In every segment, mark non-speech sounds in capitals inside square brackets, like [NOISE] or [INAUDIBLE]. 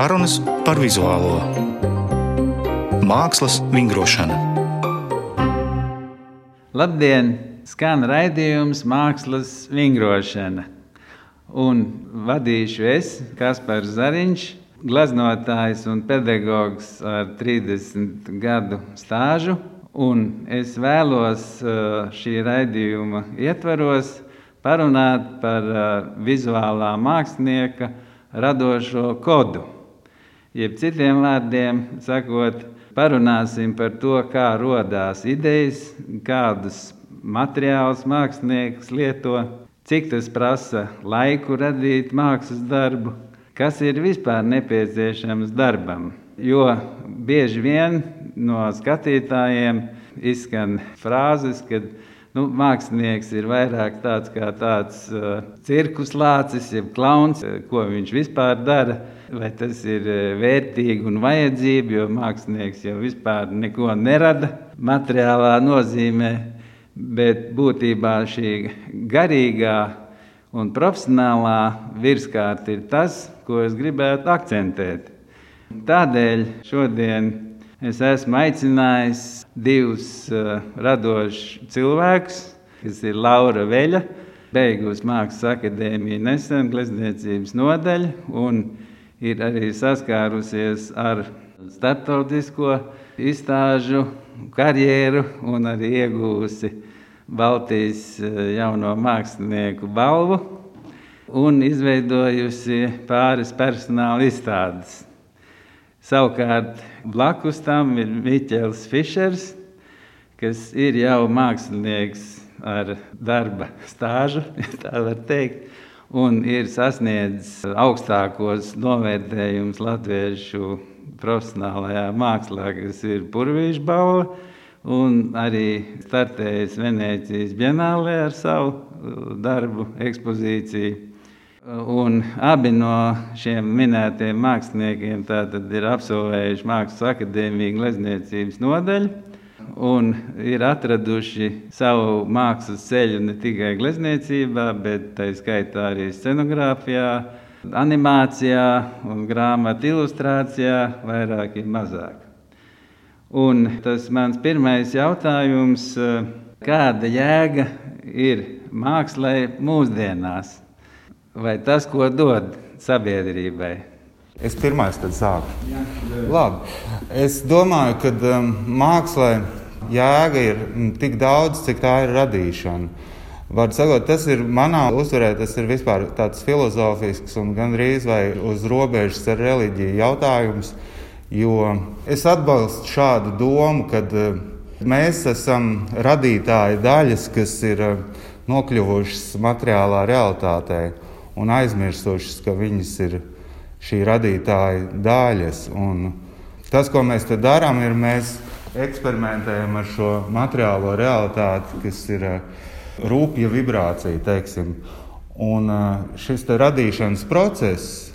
Sarunas par vizuālo mākslas vingrošanu. Labdien! Skan raidījums Mākslas vingrošana. Un vadīšu es, Kaspars Zariņš, glaznotājs un pedagogs ar 30 gadu stāžu. Un es vēlos šī raidījuma ietvaros parunāt par vizuālā mākslinieka radošo kodu. Jeb citiem vārdiem sakot, parunāsim par to, kā radās idejas, kādus materiālus mākslinieks lieto, cik tas prasa laiku radīt mākslas darbu, kas ir vispār nepieciešams darbam. Jo bieži vien no skatītājiem izskan frāzes, ka Nu, mākslinieks ir vairāk tāds kā tāds uh, cirkus lācis, jeb klauns, uh, ko viņš vispār dara. Vai tas ir uh, vērtīgi un vajadzīgi, jo mākslinieks jau vispār neko nerada materiālā nozīmē. Bet būtībā šī garīgā un profesionālā virskārta ir tas, ko es gribētu akcentēt. Tādēļ šodien Es esmu aicinājis divus uh, radošus cilvēkus, kas ir Laura Veļa, beigusi Mākslas akadēmiju nesen glezniecības nodaļu un ir arī saskārusies ar starptautisko izstāžu karjeru un arī iegūsi Baltijas jauno mākslinieku balvu un izveidojusi pāris personāla izstādes. Savukārt blakus tam ir Miķels Fišers, kas ir jau mākslinieks ar darba stāžu, [LAUGHS] tā var teikt, un ir sasniedzis augstākos novērtējumus latviešu profesionālajā mākslā, kas ir Purvīša balva, un arī startējis Venecijas Bienālē ar savu darbu ekspozīciju. Un abi no šiem minētajiem māksliniekiem ir absolvējuši Mākslas akadēmiju glezniecības nodaļu un ir atraduši savu mākslas ceļu ne tikai glezniecībā, bet tā skaitā arī scenogrāfijā, animācijā un grāmatu ilustrācijā, vairāk ir mazāk. Un tas mans pirmais jautājums, kāda jēga ir mākslai mūsdienās? Vai tas, ko dod sabiedrībai? Es pirmais tad sāku. Labi. Es domāju, ka um, mākslā jēga ir tik daudz, cik tā ir radīšana. Var sakot, tas ir manā uzturē, tas ir vispār tāds filozofisks un gandrīz vai uz robežas ar reliģiju jautājums. Jo es atbalstu šādu domu, ka uh, mēs esam radītāji daļas, kas ir uh, nokļuvušas materiālā realitātē un aizmirsušas, ka viņas ir šī radītāja daļas. Un tas, ko mēs te darām, ir mēs eksperimentējam ar šo materiālo realitāti, kas ir eh, rūpja vibrācija. Teiksim. Un eh, šis radīšanas process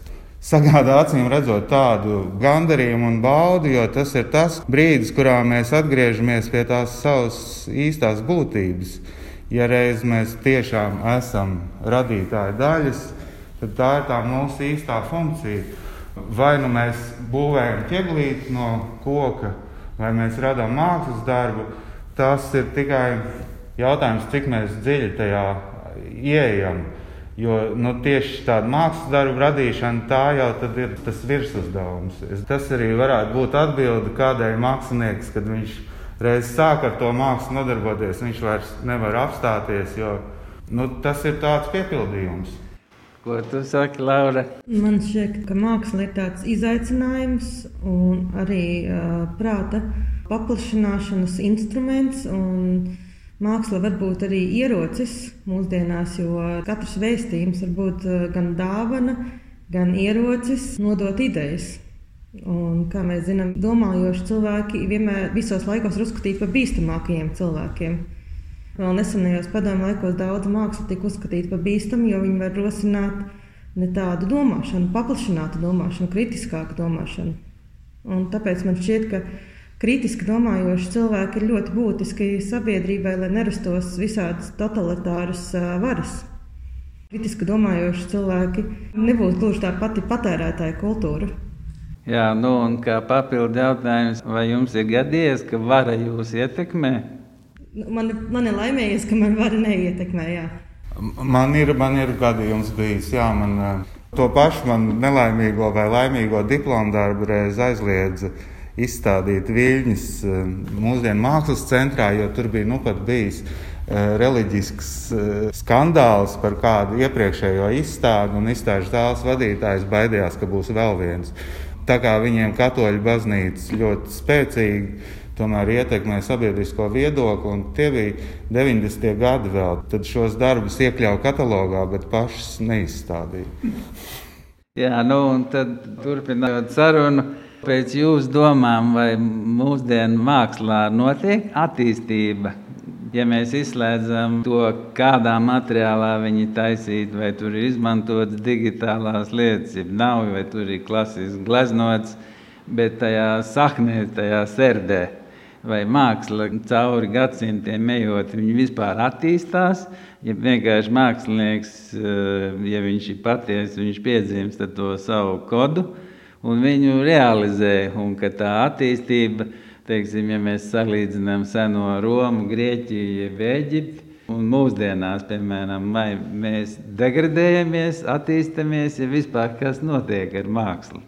sagādā acīm redzot tādu gandarījumu un baudu, jo tas ir tas brīdis, kurā mēs atgriežamies pie tās savas īstās būtības. Ja reiz mēs tiešām esam radītāji daļas, tad tā ir tā mūsu īstā funkcija. Vai nu mēs būvējam ķeblīti no koka, vai mēs radām mākslas darbu, tas ir tikai jautājums, cik dziļi tajā ieejam. Jo nu, tieši tāda mākslas darbu radīšana, tā jau ir tas virsuzdevums. Tas arī varētu būt atbilde kādai māksliniekam, kad viņš ir reiz sāk ar to mākslu nodarboties, viņš vairs nevar apstāties, jo nu, tas ir tāds piepildījums. Ko tu saki, Laura? Man šķiet, ka māksla ir tāds izaicinājums un arī uh, prāta paplašināšanas instruments. Māksla var būt arī ierocis mūsdienās, jo katrs vēstījums var būt gan dāvana, gan ierocis nodot idejas. Un, kā mēs zinām, domājoši cilvēki vienmēr visos laikos ir uzskatīti par bīstamākajiem cilvēkiem. Vēl nesenajos padomu laikos daudz māksla tika uzskatīta par bīstamu, jo viņi var rosināt ne tādu domāšanu, paplašinātu domāšanu, kritiskāku domāšanu. Un tāpēc man šķiet, ka kritiski domājoši cilvēki ir ļoti būtiski sabiedrībai, lai nerastos visādas totalitāras varas. Kritiski domājoši cilvēki nebūtu gluži tā pati patērētāja kultūra. Jā, nu, un kā papildu jautājums, vai jums ir gadījies, ka vara jūs ietekmē? Nu, man, man ir laimējies, ka man vara neietekmē. Jā. Man ir, man ir gadījums bijis, jā, man eh, to pašu man nelaimīgo vai laimīgo diplomu darbu reiz aizliedza izstādīt viļņus eh, mūsdienu mākslas centrā, jo tur bija nu pat bijis eh, reliģisks skandāls par kādu iepriekšējo izstādi, un izstāžu zāles vadītājs baidījās, ka būs vēl viens. Tā kā viņiem katoļu baznīca ļoti spēcīgi tomēr ietekmē sabiedrisko viedokli, un tie bija 90. gadi vēl. Tad šos darbus iekļāva katalogā, bet pašus neizstādīja. Jā, nu un tad turpinot sarunu. Pēc jūsu domām, vai mūsdienu mākslā notiek attīstība ja mēs izslēdzam to, kādā materiālā viņi taisīti, vai tur ir izmantotas digitālās lietas, ja nav, vai tur ir klasiski gleznots, bet tajā saknē, tajā sērdē. Vai māksla cauri gadsimtiem ejot, viņa vispār attīstās. Ja vienkārši mākslinieks, eh, ja viņš ir patiesa, viņš piedzimst to savu kodu un viņu realizē. Un tā attīstība ir teiksim, ja mēs salīdzinām seno Romu, Grieķiju, Eģipti. Un mūsdienās, piemēram, vai mēs degradējamies, attīstāmies, ja vispār kas notiek ar mākslu.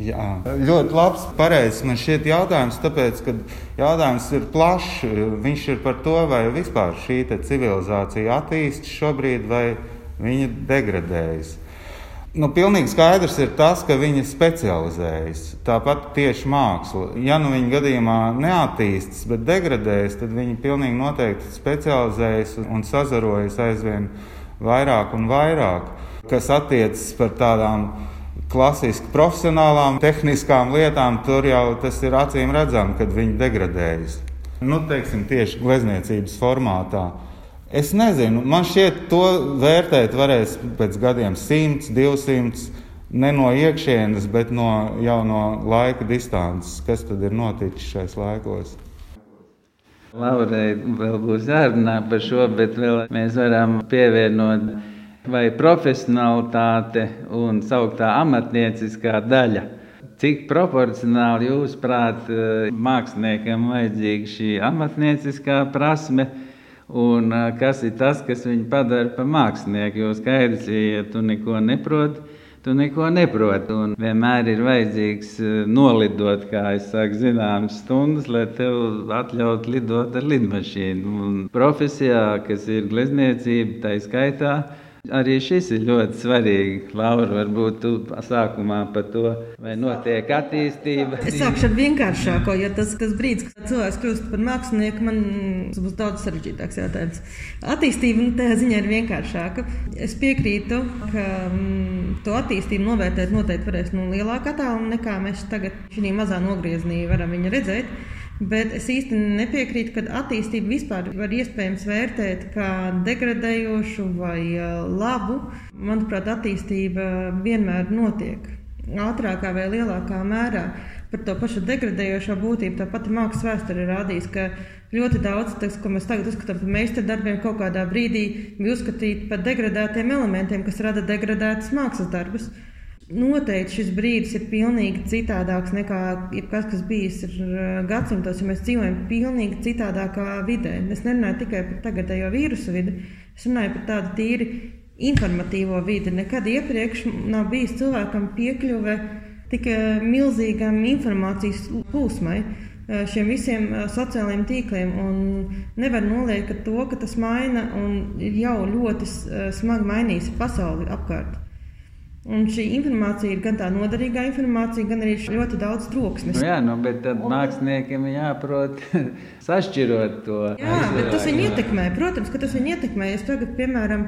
Jā, ļoti labs, pareizs man šķiet jautājums, tāpēc, ka jautājums ir plašs. Viņš ir par to, vai vispār šī civilizācija attīstas šobrīd, vai viņa degradējas. Nu, pilnīgi skaidrs ir tas, ka viņi specializējas. Tāpat tieši māksla. Ja nu viņa gadījumā neattīstas, bet degradējas, tad viņi pilnīgi noteikti specializējas un sazarojas aizvien vairāk un vairāk. Kas attiecas par tādām klasiski profesionālām, tehniskām lietām, tur jau tas ir acīm redzami, kad viņi degradējas. Nu, teiksim, tieši glezniecības formātā. Es nezinu, man šķiet, to vērtēt varēs pēc gadiem, 100, 200, ne no iekšienes, bet no, jau no laika distances. Kas tad ir noticis šais laikos? Laurai vēl būs jārunā par šo, bet mēs varam pievienot vai profesionālitāte un sauktā amatnieciskā daļa. Cik proporcionāli jūs prāt māksliniekam vajadzīga šī amatnieciskā prasme? Un kas ir tas, kas viņu padara par mākslinieku? Jo skaidrs, ja tu neko neproti, tu neko neproti. Un vienmēr ir vajadzīgs nolidot, kā es saku, zināmas stundas, lai tev atļautu lidot ar lidmašīnu. Un profesijā, kas ir glezniecība, tā skaitā Arī šis ir ļoti svarīgi. Laura, varbūt tu sākumā par to, vai notiek attīstība. Es sākšu ar vienkāršāko, jo tas, tas brīdis, kad cilvēks kļūst par mākslinieku, man būs daudz sarežģītāks jautājums. Attīstība nu, tajā ziņā ir vienkāršāka. Es piekrītu, ka mm, to attīstību novērtēt noteikti varēs no lielāka attāluma nekā mēs tagad šī mazā nogriezienī varam viņu redzēt. Bet es īsti nepiekrītu, ka attīstību vispār var iespējams vērtēt kā degradējošu vai labu. Manuprāt, attīstība vienmēr notiek ātrākā vai lielākā mērā. Par to pašu degradējošo būtību tā pati mākslas vēsture ir rādījusi, ka ļoti daudz, tas, ko mēs tagad uzskatām par meistardarbiem, kaut kādā brīdī bija uzskatīti par degradētiem elementiem, kas rada degradētas mākslas darbus. Noteikti šis brīdis ir pilnīgi citādāks nekā jebkas, kas bijis uh, gadsimtos, jo mēs dzīvojam pilnīgi citādākā vidē. Es nerunāju tikai par tagadējo vīrusu vidi, es runāju par tādu tīri informatīvo vidi. Nekad iepriekš nav bijis cilvēkam piekļuve tik uh, milzīgam informācijas plūsmai uh, šiem visiem sociālajiem tīkliem. Nevar noliekt to, ka tas maina un jau ļoti smagi mainīs pasauli apkārt. Un šī informācija ir gan tā noderīgā informācija, gan arī ļoti daudz troksnis. Nu jā, nu, bet tad māksliniekiem jāprot [LAUGHS] sašķirot to. Jā, bet tas viņu ietekmē. Protams, ka tas viņu ietekmē. Es tagad, piemēram,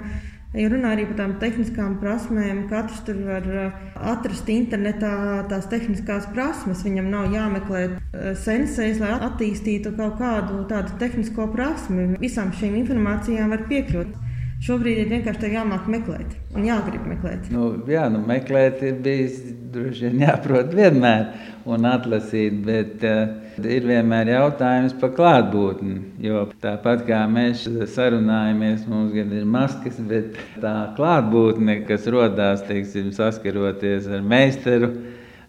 Ja runā arī par tām tehniskām prasmēm, katrs tur var uh, atrast internetā tās tehniskās prasmes. Viņam nav jāmeklē uh, sensēs, lai attīstītu kaut kādu tādu tehnisko prasmi. Visām šīm informācijām var piekļūt. Šobrīd ir vienkārši jāmāk meklēt un jāgrib meklēt. Nu, jā, nu, meklēt ir bijis droši vien jāprot vienmēr un atlasīt, bet uh, ir vienmēr jautājums par klātbūtni. Jo tāpat kā mēs sarunājamies, mums gan ir maskas, bet tā klātbūtne, kas rodās, teiksim, saskaroties ar meistaru,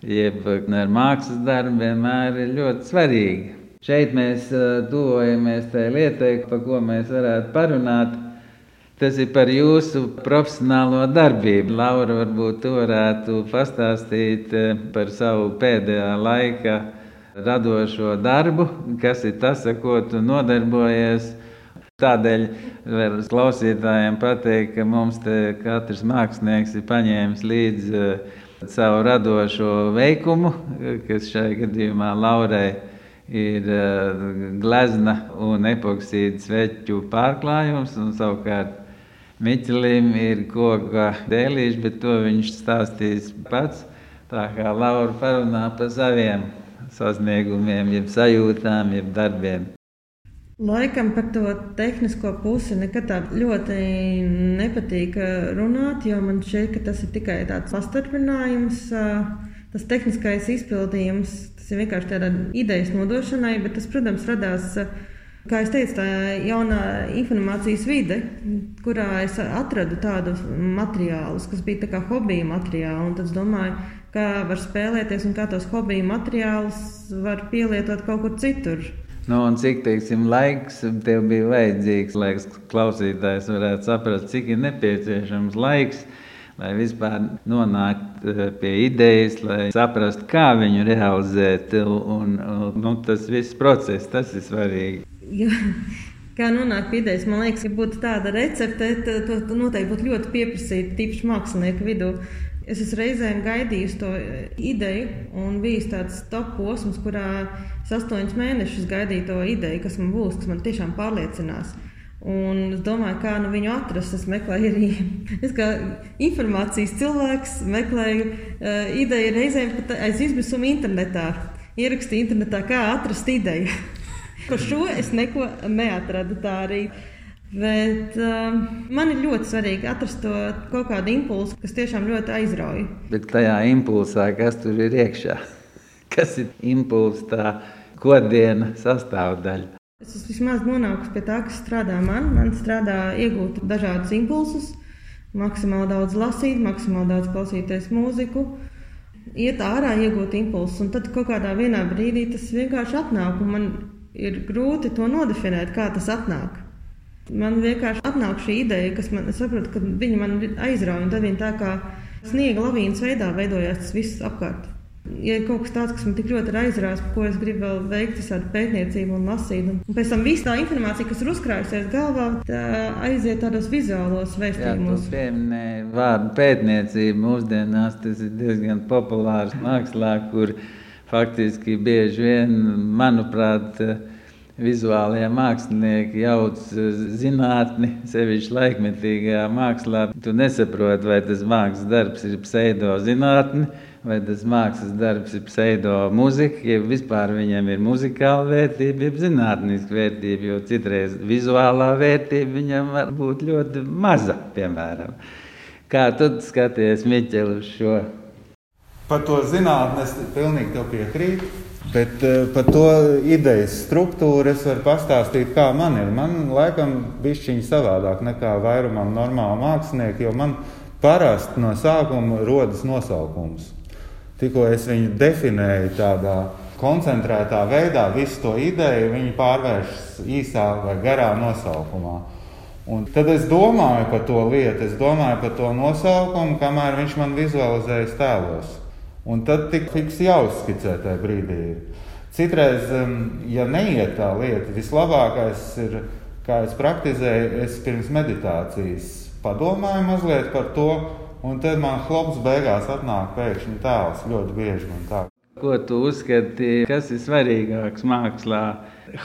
jeb ar mākslas darbu, vienmēr ir ļoti svarīgi. Šeit mēs tuvojamies tai lietai, par ko mēs varētu parunāt. Tas ir par jūsu profesionālo darbību. Laura, varbūt tu varētu pastāstīt par savu pēdējā laika radošo darbu, kas ir tas, ar ko tu nodarbojies. Tādēļ var klausītājiem pateikt, ka mums katrs mākslinieks ir paņēmis līdzi savu radošo veikumu, kas šajā gadījumā Laurai ir glezna un epoksīda sveķu pārklājums, un savukārt Miķelim ir koka dēlīši, bet to viņš stāstīs pats. Tā kā Laura parunā par saviem sasniegumiem, jeb sajūtām, jeb darbiem. Laikam par to tehnisko pusi nekad tā ļoti nepatīk runāt, jo man šķiet, ka tas ir tikai tāds pastarpinājums. Tas tehniskais izpildījums, tas ir vienkārši tāda idejas nodošanai, bet tas, protams, radās, kā jau teicu, tā jaunā informācijas vide, kurā es atradu tādus materiālus, kas bija kā hobija materiāli. Tad es domāju, kā var spēlēties un kā tos hobiju materiālus var pielietot kaut kur citur. Nu, un cik teiksim, laiks tev bija vajadzīgs, lai klausītājs varētu saprast, cik ir nepieciešams laiks, lai vispār nonāktu eh, pie idejas, lai saprastu, kā viņu realizēt. Un, un, nu, tas viss process, tas ir svarīgi. Ja. [LAUGHS] Kā nonākt pie idejas? Man liekas, ja būtu tāda recepte, tad to noteikti būtu ļoti pieprasīta tīpaši mākslinieku vidū. Es esmu reizēm gaidījis to ideju, un bijis tāds top posms, kurā es astoņus mēnešus gaidīju to ideju, kas man būs, kas man tiešām pārliecinās. Un es domāju, kā nu viņu atrast. Es meklēju arī, [LAUGHS] es kā informācijas cilvēks, meklēju uh, ideju reizēm pat aiz izmisuma internetā. Ierakstīju internetā, kā atrast ideju. [LAUGHS] Par šo es neko neatradu tā arī. Bet uh, man ir ļoti svarīgi atrast to kaut kādu impulsu, kas tiešām ļoti aizrauja. Bet tajā impulsā, kas tur ir iekšā, [LAUGHS] kas ir impulss, tā kodiena sastāvdaļa. Es esmu vismaz nonākusi pie tā, kas strādā man. Man strādā iegūt dažādus impulsus, maksimāli daudz lasīt, maksimāli daudz klausīties mūziku, iet ārā, iegūt impulsus. Un tad kaut kādā brīdī tas vienkārši atnāk, man ir grūti to nodefinēt, kā tas atnāk. Man vienkārši atnāk šī ideja, kas man saprot, ka viņa man aizrauja, un tad viņa tā kā sniega lavīnas veidā veidojās tas viss apkārt. Ja ir kaut kas tāds, kas man tik ļoti ir aizrājis, par ko es gribu vēl veikt, tādu pētniecību un lasīt, un pēc tam viss tā informācija, kas ir uzkrājusies galvā, tā aiziet tādos vizuālos vēstījumos. Jā, pieminēja vārdu pētniecība. Mūsdienās tas ir diezgan populārs mākslā, kur faktiski bieži vien, manuprāt, vizuālie mākslinieki jauc zinātni, sevišķi laikmetīgajā mākslā. Tu nesaproti, vai tas mākslas darbs ir pseidozinātne, vai tas mākslas darbs ir pseidomūzika, ja vispār viņam ir muzikāla vērtība, jeb zinātniska vērtība, jo citreiz vizuālā vērtība viņam var būt ļoti maza, piemēram. Kā tu skaties, Miķeli, uz šo? Par to zinātnē es pilnīgi piekrītu. Bet uh, par to idejas struktūru es varu pastāstīt, kā man ir. Man laikam bija savādāk nekā vairumam normālu mākslinieku, jo man parasti no sākuma rodas nosaukums. Tikko es viņu definēju tādā koncentrētā veidā, visu to ideju viņi pārvēršas īsā vai garā nosaukumā. Un tad es domāju par to lietu, es domāju par to nosaukumu, kamēr viņš man vizualizējas tēlos. Un tad tik fiks jāuzskicē tajā brīdī. Citreiz, ja neiet tā lieta, vislabākais ir, kā es praktizēju, es pirms meditācijas padomāju mazliet par to, un tad man klops beigās atnāk pēkšņi tēls ļoti bieži. Ko tu uzskati, kas ir svarīgāks mākslā?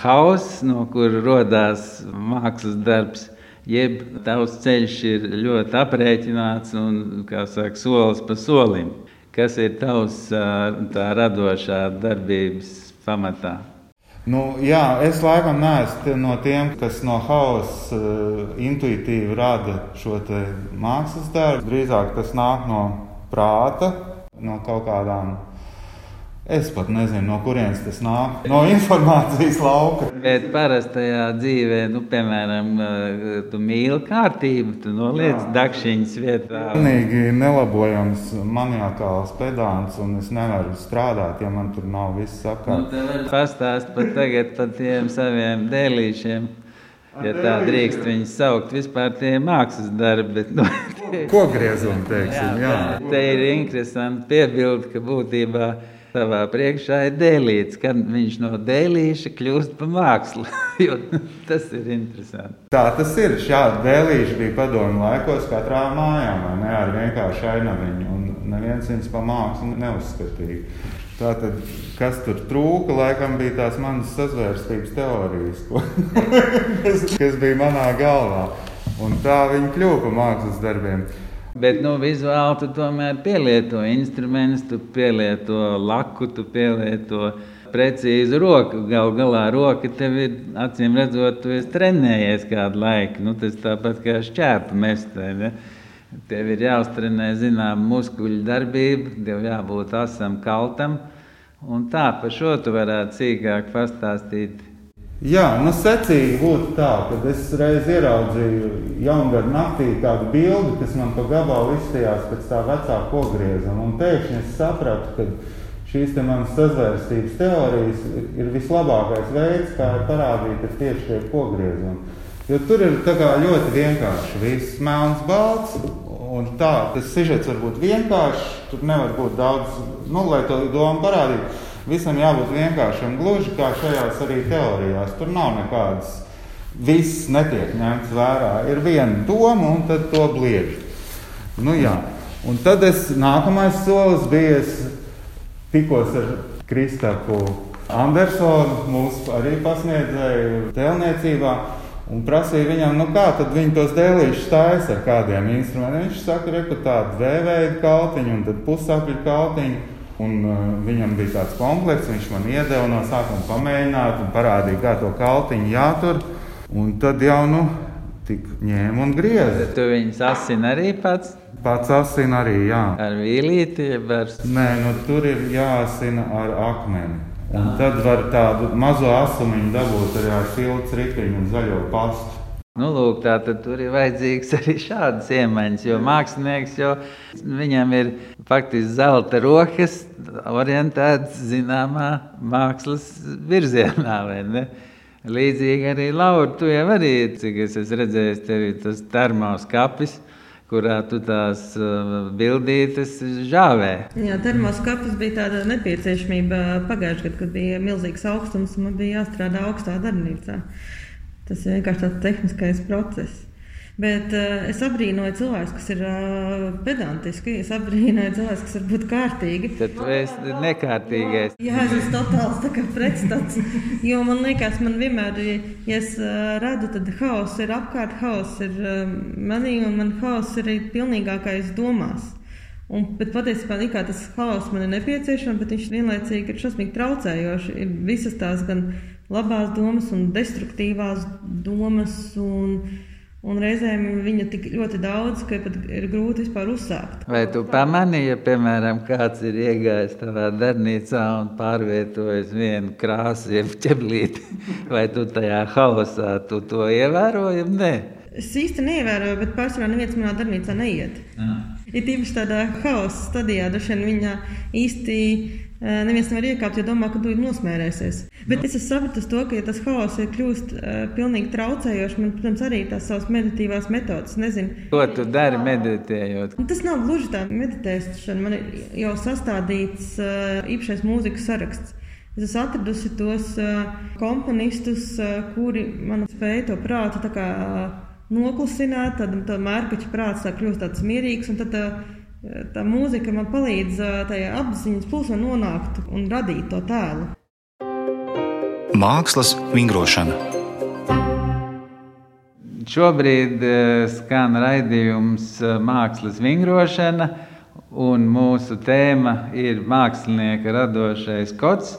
Hauss, no kura radās mākslas darbs, jeb tavs ceļš ir ļoti aprēķināts un, kā saka, solis pa solim. Kas ir tavs tā radošā darbības pamatā? Nu, jā, es laikam neesmu no tiem, kas no hausa uh, intuitīvi rada šo mākslas darbu. Drīzāk tas nāk no prāta, no kaut kādām Es pat nezinu, no kurienes tas nāk. No informācijas lauka. Bet parastajā dzīvē, nu, piemēram, eh, tu mīli kārtību, tu noliec dakšiņas vietā. Pilnīgi nelabojams maniakāls pedants, un es nevaru strādāt, ja man tur nav viss Nu, te var pastāst pat tagad par tiem saviem dēlīšiem. Ja tā drīkst viņus saukt, vispār tie ir mākslas darbi. Bet, nu, tie, Ko griezumi, teiksim, jā. Te ir interesanti piebildi, ka būtībā savā priekšā ir dēlīts, kad viņš no dēlīša kļūst par mākslu. [LAUGHS] Tas ir interesanti. Tā tas ir. Šādi dēlīši bija padomu laikos katrā mājā, ne ar vienkāršu ainaviņu, un neviens viņus pa mākslu neuzskatīja. Tātad, kas tur trūka, laikam bija tās manas sazvērstības teorijas, ko, [LAUGHS] kas, kas bija manā galvā. Un tā viņi kļuva par mākslas darbiem. Bet nu, vizuāli tu tomēr pielieto instrumentus, tu pielieto laku, tu pielieto precīzu roku. Galu galā roka tev ir acīm redzot, tu esi trenējies kādu laiku. Nu, tas tāpat kā šķēpa mestē. Ne? Tev ir jāuztrenē zināma muskuļu darbība, tev jābūt asam, kaltam. Un tā par šo tu varētu sīkāk pastāstīt. Jā, nu secīgi būtu tā, ka es reiz ieraudzīju jaungada naktī kādu bildi, kas man pa gabalu izstījās pēc tā vecā pogriezuma. Un pēkšņi es sapratu, ka šīs te manas sazvērstības teorijas ir vislabākais veids, kā ir parādīt ir tieši tie pogriezumi. Jo tur ir tā kā ļoti vienkārši. Viss melns, balts. Un tā, tas sižets var būt vienkāršs. Tur nevar būt daudz, nu, lai to domu parādītu. Visam jābūt vienkāršam, gluži kā šajās arī teorijās. Tur nav nekādas, viss netiek ņemts vērā. Ir viena doma, un tad to bliež. Nu, jā. un tad es nākamais solis bija, es tikos ar Kristapu Andersonu, mūsu arī pasniedzēju tēlniecībā. Un prasīja viņam, nu kā tad viņi tos dēlīšus stājas ar kādiem instrumentiem. Viņš saka, ka tāda vēveida kautiņa un tad pusapļu kautiņa. Un, uh, viņam bija tāds komplekss, viņš man iedeva no sākuma pamēģināt parādīja, kā to kautiņu jātur. Un tad jau nu, tik ņēma un grieza. Tu viņus asini arī pats Pats asina arī, jā. ar vīlīti, ar Nē, nu, tur ir jāsina ar akmeni. Un tad var tādu mazo asumiņu dabūt arī ar siltu riteņu un zaļo pastu. Nu, lūk, tā tad ir vajadzīgs arī šādas iemaņas, jo mākslinieks jau viņam ir faktiski zelta rokas, orientēts zināmā mākslas virzienā. Līdzīgi arī Laura, tu jau arī, cik es esmu redzējis, tev ir tas termos kapis, kurā tu tās uh, bildītes žāvē. Jā, termoskapis bija tāda nepieciešamība pagājušajā gadā, kad bija milzīgs augstums un man bija jāstrādā augstā darbnīcā. Tas ir vienkārši tāds tehniskais process. Bet uh, es abrīnoju cilvēkus, kas ir uh, pedantiski. Es abrīnoju cilvēkus, kas var būt kārtīgi. Tad tu esi nekārtīgais. Jā, es esmu totāls tā kā pretstats. Jo man liekas, man vienmēr, ja es uh, redzu, tad haoss ir apkārt, haoss ir uh, manī, un man haoss ir arī pilnīgākais domās. Un, bet patiesībā likā, tas haoss man ir nepieciešams, bet viņš vienlaicīgi ir šausmīgi traucējoši. Ir visas tās gan labās domas, gan destruktīvās domas. Un, Un reizēm viņa tik ļoti daudz, ka pat ir grūti vispār uzsākt. Vai tu pamanīji, ja, piemēram, kāds ir iegājis tavā darbnīcā un pārvietojis vienu krāsu, jeb ķeblīti, [LAUGHS] vai tu tajā haosā tu to ievēroji? Nē, Es īsti neievēroju, bet pārsvarā neviens manā darbnīcā neiet. Ir tīpaši tādā haosa stadijā, droši vien viņa īsti neviens nevar iekāpt, jo domā, ka tu nosmērēsies. Bet es esmu sapratis to, ka ja tas haoss ir kļūst uh, pilnīgi traucējošs. Man, protams, arī tās savas meditīvās metodas, nezinu. ko tu dari meditējot? Un Tas nav gluži tā meditēšana. Man ir jau sastādīts uh, īpašais mūzikas saraksts. Es esmu atradusi tos uh, komponistus, uh, kuri man spēja to prātu noklusināt, tad tā mērķa prāts tā kļūst tāds mierīgs. un tad Tā, tā mūzika man palīdz tajā apziņas plūsmā nonākt un radīt to tēlu. Mākslas vingrošana. Šobrīd skan raidījums Mākslas vingrošana, un mūsu tēma ir mākslinieka radošais kods.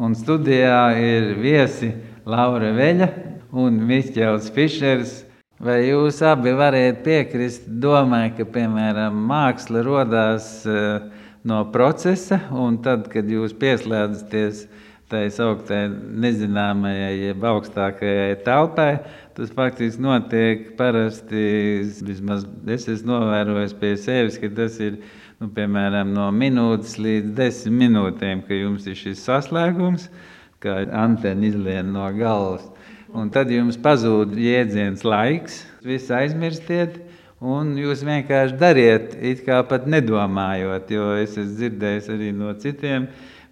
Un studijā ir viesi Laura Veļa un Miķels Fišers. Vai jūs abi varētu piekrist domai, ka, piemēram, māksla radās no procesa, un tad, kad jūs pieslēdzaties tai sauktā nezināmajai, jeb augstākajai telpai, tas faktiski notiek parasti. Vismaz es esmu novērojis pie sevis, ka tas ir nu, piemēram no minūtes līdz desmit minūtēm, ka jums ir šis saslēgums, kā antena izlien no galvas. Un tad jums pazūd jēdziens laiks, viss aizmirstiet. Un jūs vienkārši dariet, it kā pat nedomājot, jo es esmu dzirdējis arī no citiem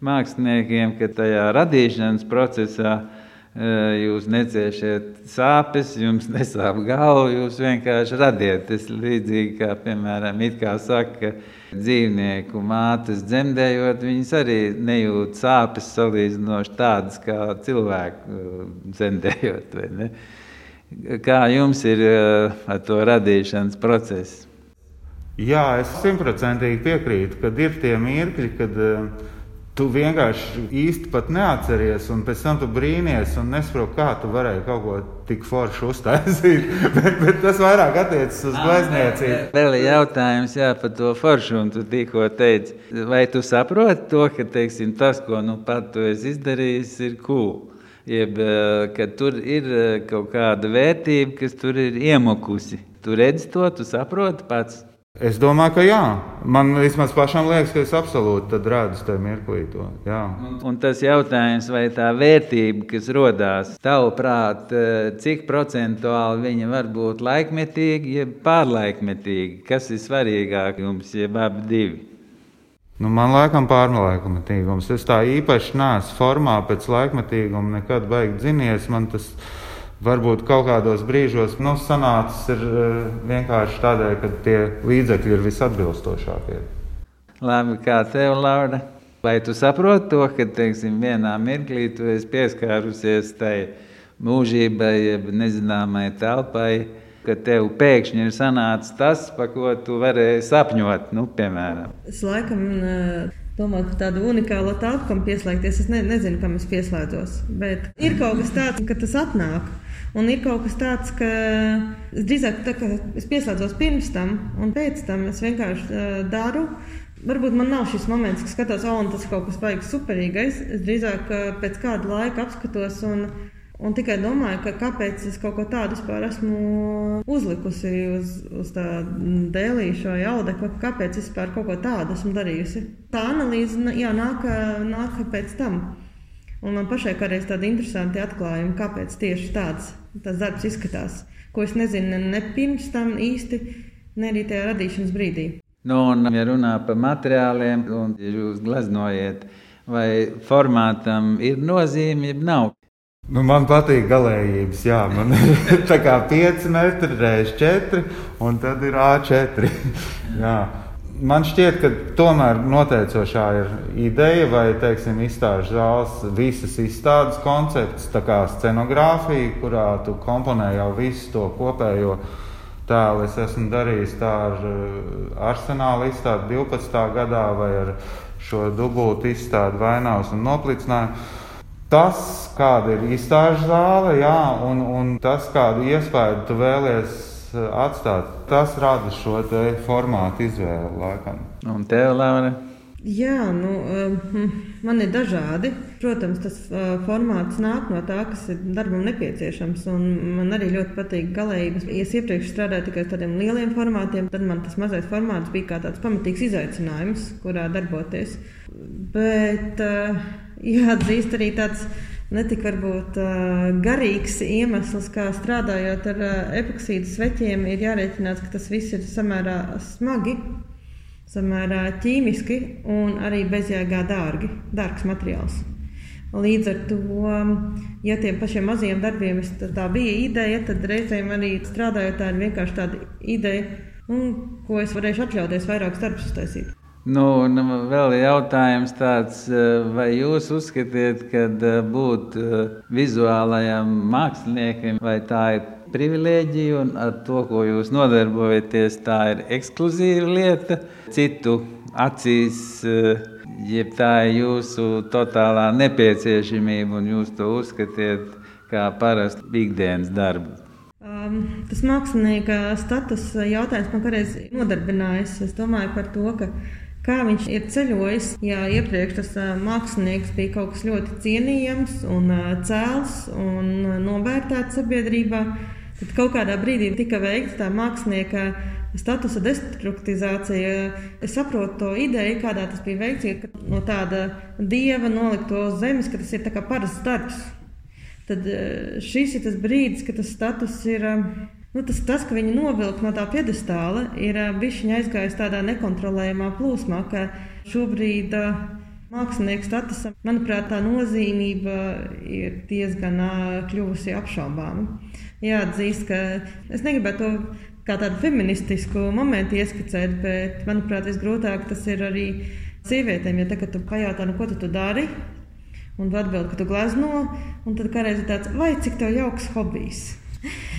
māksliniekiem, ka tajā radīšanas procesā jūs neciešat sāpes, jums nesāp galva, jūs vienkārši radiet. Tas līdzīgi kā, piemēram, it kā saka, ka dzīvnieku mātes dzemdējot, viņas arī nejūt sāpes salīdzinoši tādas kā cilvēku dzemdējot, vai ne? Kā jums ir eh, ar to radīšanas procesu? Jā, es simtprocentīgi piekrītu, ka ir tie mirkļi, kad uh, tu vienkārši īsti pat neatceries, un pēc tam tu brīnies un nesaproti, kā tu varēji kaut ko tik foršu uztaisīt. [LAUGHS] bet, bet tas vairāk attiecas uz glezniecību. Vēl ir jautājums jā, par to foršu, un tu tikko teici, vai tu saproti to, ka teiksim, tas, ko nu pat tu esi izdarījis, ir cool. Jeb, ka tur ir kaut kāda vērtība, kas tur ir iemokusi. Tu redzi to, tu saproti pats. Es domāju, ka jā. Man vismaz pašam liekas, ka es absolūti redzu tajā mirklī to. Jā. Un, un tas jautājums, vai tā vērtība, kas radās, tavuprāt, cik procentuāli viņa var būt laikmetīga, jeb pārlaikmetīga? Kas ir svarīgāk jums, jeb abi divi? Nu, man liekas, pārlaikmetīgums. Es tā īpaši neesmu formā pēc laikmetīguma, nekad baigi dzinies. Man tas varbūt kaut kādos brīžos nu, sanācis ir uh, vienkārši tādēļ, ka tie līdzekļi ir visatbilstošākie. Labi, kā tev, Laura? Vai tu saproti to, ka teiksim, vienā mirklī tu esi pieskārusies tai mūžībai, jeb nezināmai telpai? ka tev pēkšņi ir sanācis tas, par ko tu varēji sapņot, nu, piemēram. Es laikam domāju, ka tāda unikāla telpa, kam pieslēgties, es ne, nezinu, kam es pieslēdzos. Bet ir kaut kas tāds, ka tas atnāk. Un ir kaut kas tāds, ka es drīzāk tā, es pieslēdzos pirms tam, un pēc tam es vienkārši uh, daru. Varbūt man nav šis moments, ka skatos, oh, tas ir kaut kas baigs superīgais. Es drīzāk uh, pēc kāda laika apskatos un Un tikai domāju, ka kāpēc es kaut ko tādu vispār esmu uzlikusi uz, uz tā dēlīša vai audekla, kāpēc es vispār kaut ko tādu esmu darījusi. Tā analīze jā, nāk, nāk pēc tam. Un man pašai kādreiz tāda interesanta atklājuma, kāpēc tieši tāds darbs izskatās, ko es nezinu ne pirms tam īsti, ne arī tajā radīšanas brīdī. Nu, un, ja runā par materiāliem, un ja jūs gleznojat, vai formātam ir nozīme, ja nav. Nu, man patīk galējības. Jā, man ir [LAUGHS] tā kā 5 metri reizes 4, un tad ir A4. [LAUGHS] jā. Man šķiet, ka tomēr noteicošā ir ideja vai teiksim, izstāžu zāles, visas izstādes koncepts, tā kā scenogrāfija, kurā tu komponē jau visu to kopējo tēlu. Es esmu darījis tā ar uh, arsenālu izstādi 12. gadā vai ar šo dubultu izstādi vainavas un noplicinājumu. Tas, kāda ir izstāžu zāle, jā, un, un tas, kādu iespēju tu vēlies eh, atstāt, tas rada šo formātu izvēli laikam. Un tev, Laura? Jā, nu, um, man ir dažādi. Protams, tas uh, formāts nāk no tā, kas ir darbam nepieciešams. Man arī ļoti patīk galējības. Ja es iepriekš strādāju tikai ar tādiem lieliem formātiem, tad man tas mazais formāts bija kā tāds pamatīgs izaicinājums, kurā darboties. Bet, uh, jāatzīst arī tāds netik varbūt garīgs iemesls, kā strādājot ar epoksīdu sveķiem, ir jārēķinās, ka tas viss ir samērā smagi, samērā ķīmiski un arī bezjēgā dārgi, dārgs materiāls. Līdz ar to, ja tiem pašiem maziem darbiem tā bija ideja, tad reizēm arī strādājot, tā ir vienkārši tāda ideja, un, ko es varēšu atļauties vairākus darbus uztaisīt. Nu, nu, vēl ir jautājums tāds, eh, vai jūs uzskatiet, ka eh, būt eh, vizuālajam māksliniekam, vai tā ir privilēģija un ar to, ko jūs nodarbojaties, tā ir ekskluzīva lieta citu acīs, jeb tā ir jūsu totālā nepieciešamība un jūs to uzskatiet kā parastu ikdienas darbu. Um, tas mākslinieka status jautājums man kādreiz nodarbinājis. Es domāju par to, ka kā viņš ir ceļojis. Ja iepriekš tas mākslinieks bija kaut kas ļoti cienījams un cēls un novērtēts sabiedrībā, tad kaut kādā brīdī tika veikta tā mākslinieka statusa destruktizācija. Es saprotu to ideju, kādā tas bija veikts, ka no tāda dieva nolikt to uz zemes, ka tas ir parasts darbs. Tad šis ir tas brīdis, kad tas status ir Nu, tas, tas, ka viņi novilka no tā piedestāla, ir bijis aizgājis tādā nekontrolējamā plūsmā, ka šobrīd mākslinieka statusam, manuprāt, tā nozīmība ir diezgan kļuvusi apšaubāma. Jāatzīst, ka es negribētu to kā tādu feministisku momentu ieskicēt, bet, manuprāt, visgrūtāk tas ir arī sievietēm. Jo tagad, tu pajautā, nu, ko tu, tu dari, un tu atbild, ka tu glezno, un tad kādreiz ir tāds, vai cik tev jauks hobijs. [LAUGHS]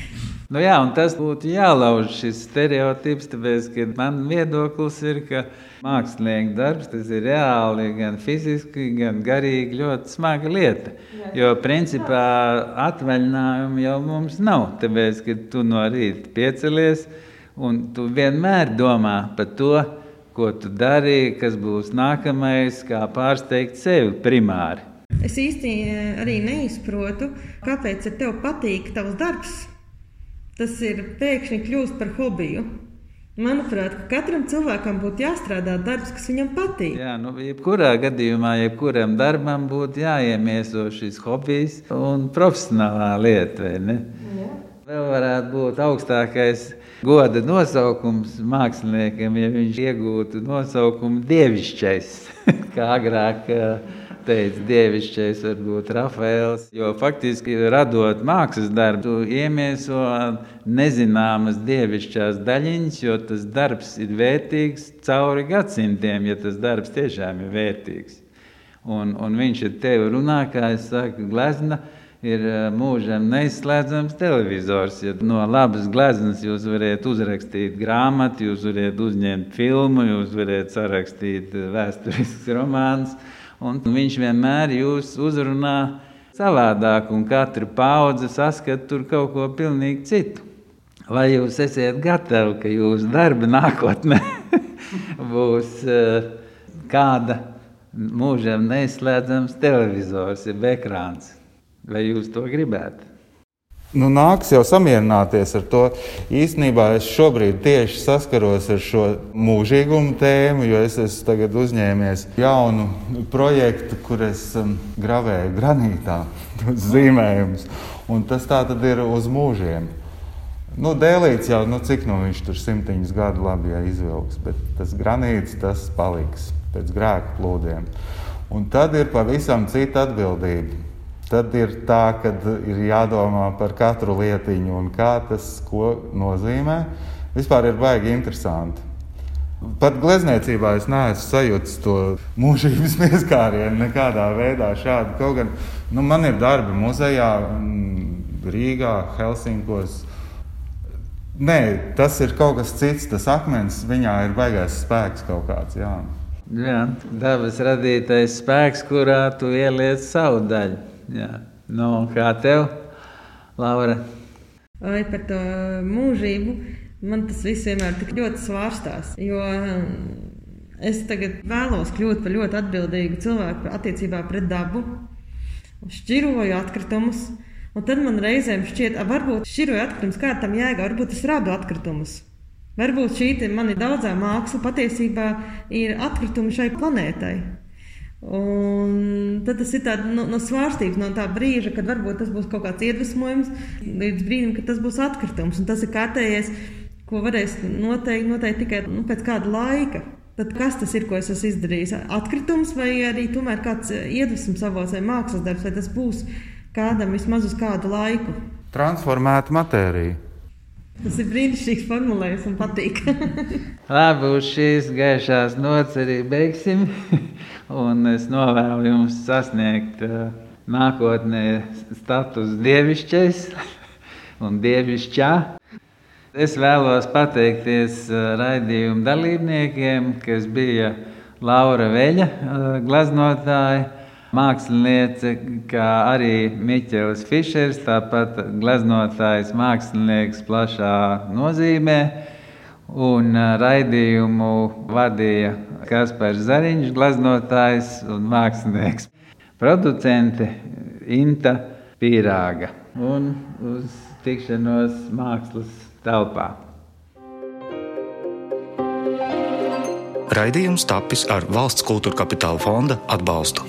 Nu jā, tas būtu jālauž šis stereotips, tāpēc, ka man viedoklis ir, ka mākslinieka darbs tas ir reāli gan fiziski, gan garīgi ļoti smaga lieta. Jo principā atvaļinājumu jau mums nav, tāpēc, ka tu no rīta piecelies un tu vienmēr domā par to, ko tu dari, kas būs nākamais, kā pārsteigt sevi primāri. Es īsti eh, arī neizprotu, kāpēc tev patīk tavs darbs tas ir pēkšņi kļūst par hobiju. Manuprāt, katram cilvēkam būtu jāstrādā darbs, kas viņam patīk. Jā, nu, jebkurā gadījumā, jebkuram darbam būtu jāiemieso šis hobijs un profesionālā lieta. Vēl varētu būt augstākais goda nosaukums māksliniekam, ja viņš iegūtu nosaukumu dievišķais, [LAUGHS] kā agrāk teica, dievišķais varbūt Rafaels. Jo faktiski radot mākslas darbu, iemieso nezināmas dievišķās daļiņas, jo tas darbs ir vērtīgs cauri gadsimtiem, ja tas darbs tiešām ir vērtīgs. Un, un viņš ir tevi runā, kā es saku, glezna ir mūžam neizslēdzams televizors. Ja no labas gleznas jūs varat uzrakstīt grāmatu, jūs varat uzņemt filmu, jūs varat sarakstīt vēsturisks romāns. Un viņš vienmēr jūs uzrunā savādāk, un katra paudze saskata tur kaut ko pilnīgi citu. Vai jūs esat gatavi, ka jūsu darba nākotnē [LAUGHS] būs uh, kāda mūžam neizslēdzams televizors, jeb ekrāns? Vai jūs to gribētu? Nu, nāks jau samierināties ar to. Īsnībā es šobrīd tieši saskaros ar šo mūžīgumu tēmu, jo es esmu uzņēmies jaunu projektu, kur es um, gravēju granītā [LAUGHS] zīmējumus. Tas tā tad ir uz mūžiem. Nu, dēlīts jau, nu, cik nu viņš tur simtiņus gadu labi ja izvilks, bet tas granīts tas paliks pēc grēka plūdiem. Un tad ir pavisam cita atbildība Tad ir tā, ka ir jādomā par katru lietiņu un kā tas nozīmē. Vispār ir baigi interesanti. Pat glezniecībā es neesmu sajūtis to mūžības [LAUGHS] pieskārienu nekādā veidā. Šādi. Kaut gan nu, man ir darbi muzejā, Rīgā, Helsinkos. Nē, tas ir kaut kas cits. Tas akmens viņā ir baigais spēks kaut kāds. Jā. Jā, dabas radītais spēks, kurā tu ieliec savu daļu. Jā. Nu, kā tev, Laura? Vai par to mūžību? Man tas viss vienmēr tik ļoti svārstās. Jo mm, es tagad vēlos kļūt par ļoti atbildīgu cilvēku attiecībā pret dabu, šķiroju atkritumus. Un tad man reizēm šķiet, ka varbūt šķiroju atkritumus, kā tam jēga, varbūt es radu atkritumus. Varbūt šī mana daudzā māksla patiesībā ir atkritumi šai planētai. Un tad tas ir tāds no, no svārstības, no tā brīža, kad varbūt tas būs kaut kāds iedvesmojums, līdz brīdim, kad tas būs atkritums. Un tas ir kārtējais, ko varēs noteikt, noteikt tikai nu, pēc kāda laika. Tad kas tas ir, ko es esmu izdarījis? Atkritums vai arī tomēr kāds iedvesmas avots vai mākslas darbs, vai tas būs kādam vismaz uz kādu laiku? Transformēta matērija. Tas ir brīnišķīgs formulējums un patīk. [LAUGHS] Labi, uz šīs gaišās nots arī beigsim. [LAUGHS] un es novēlu jums sasniegt uh, nākotnē status dievišķais [LAUGHS] un dievišķā. Es vēlos pateikties uh, raidījuma dalībniekiem, kas bija Laura Veļa, uh, gleznotāja māksliniece, kā arī Miķels Fišers, tāpat gleznotājs mākslinieks plašā nozīmē. Un raidījumu vadīja Kaspars Zariņš, glaznotājs un mākslinieks. Producente Inta Pīrāga un uz tikšanos mākslas telpā. Raidījums tapis ar valsts kultūra kapitāla fonda atbalstu.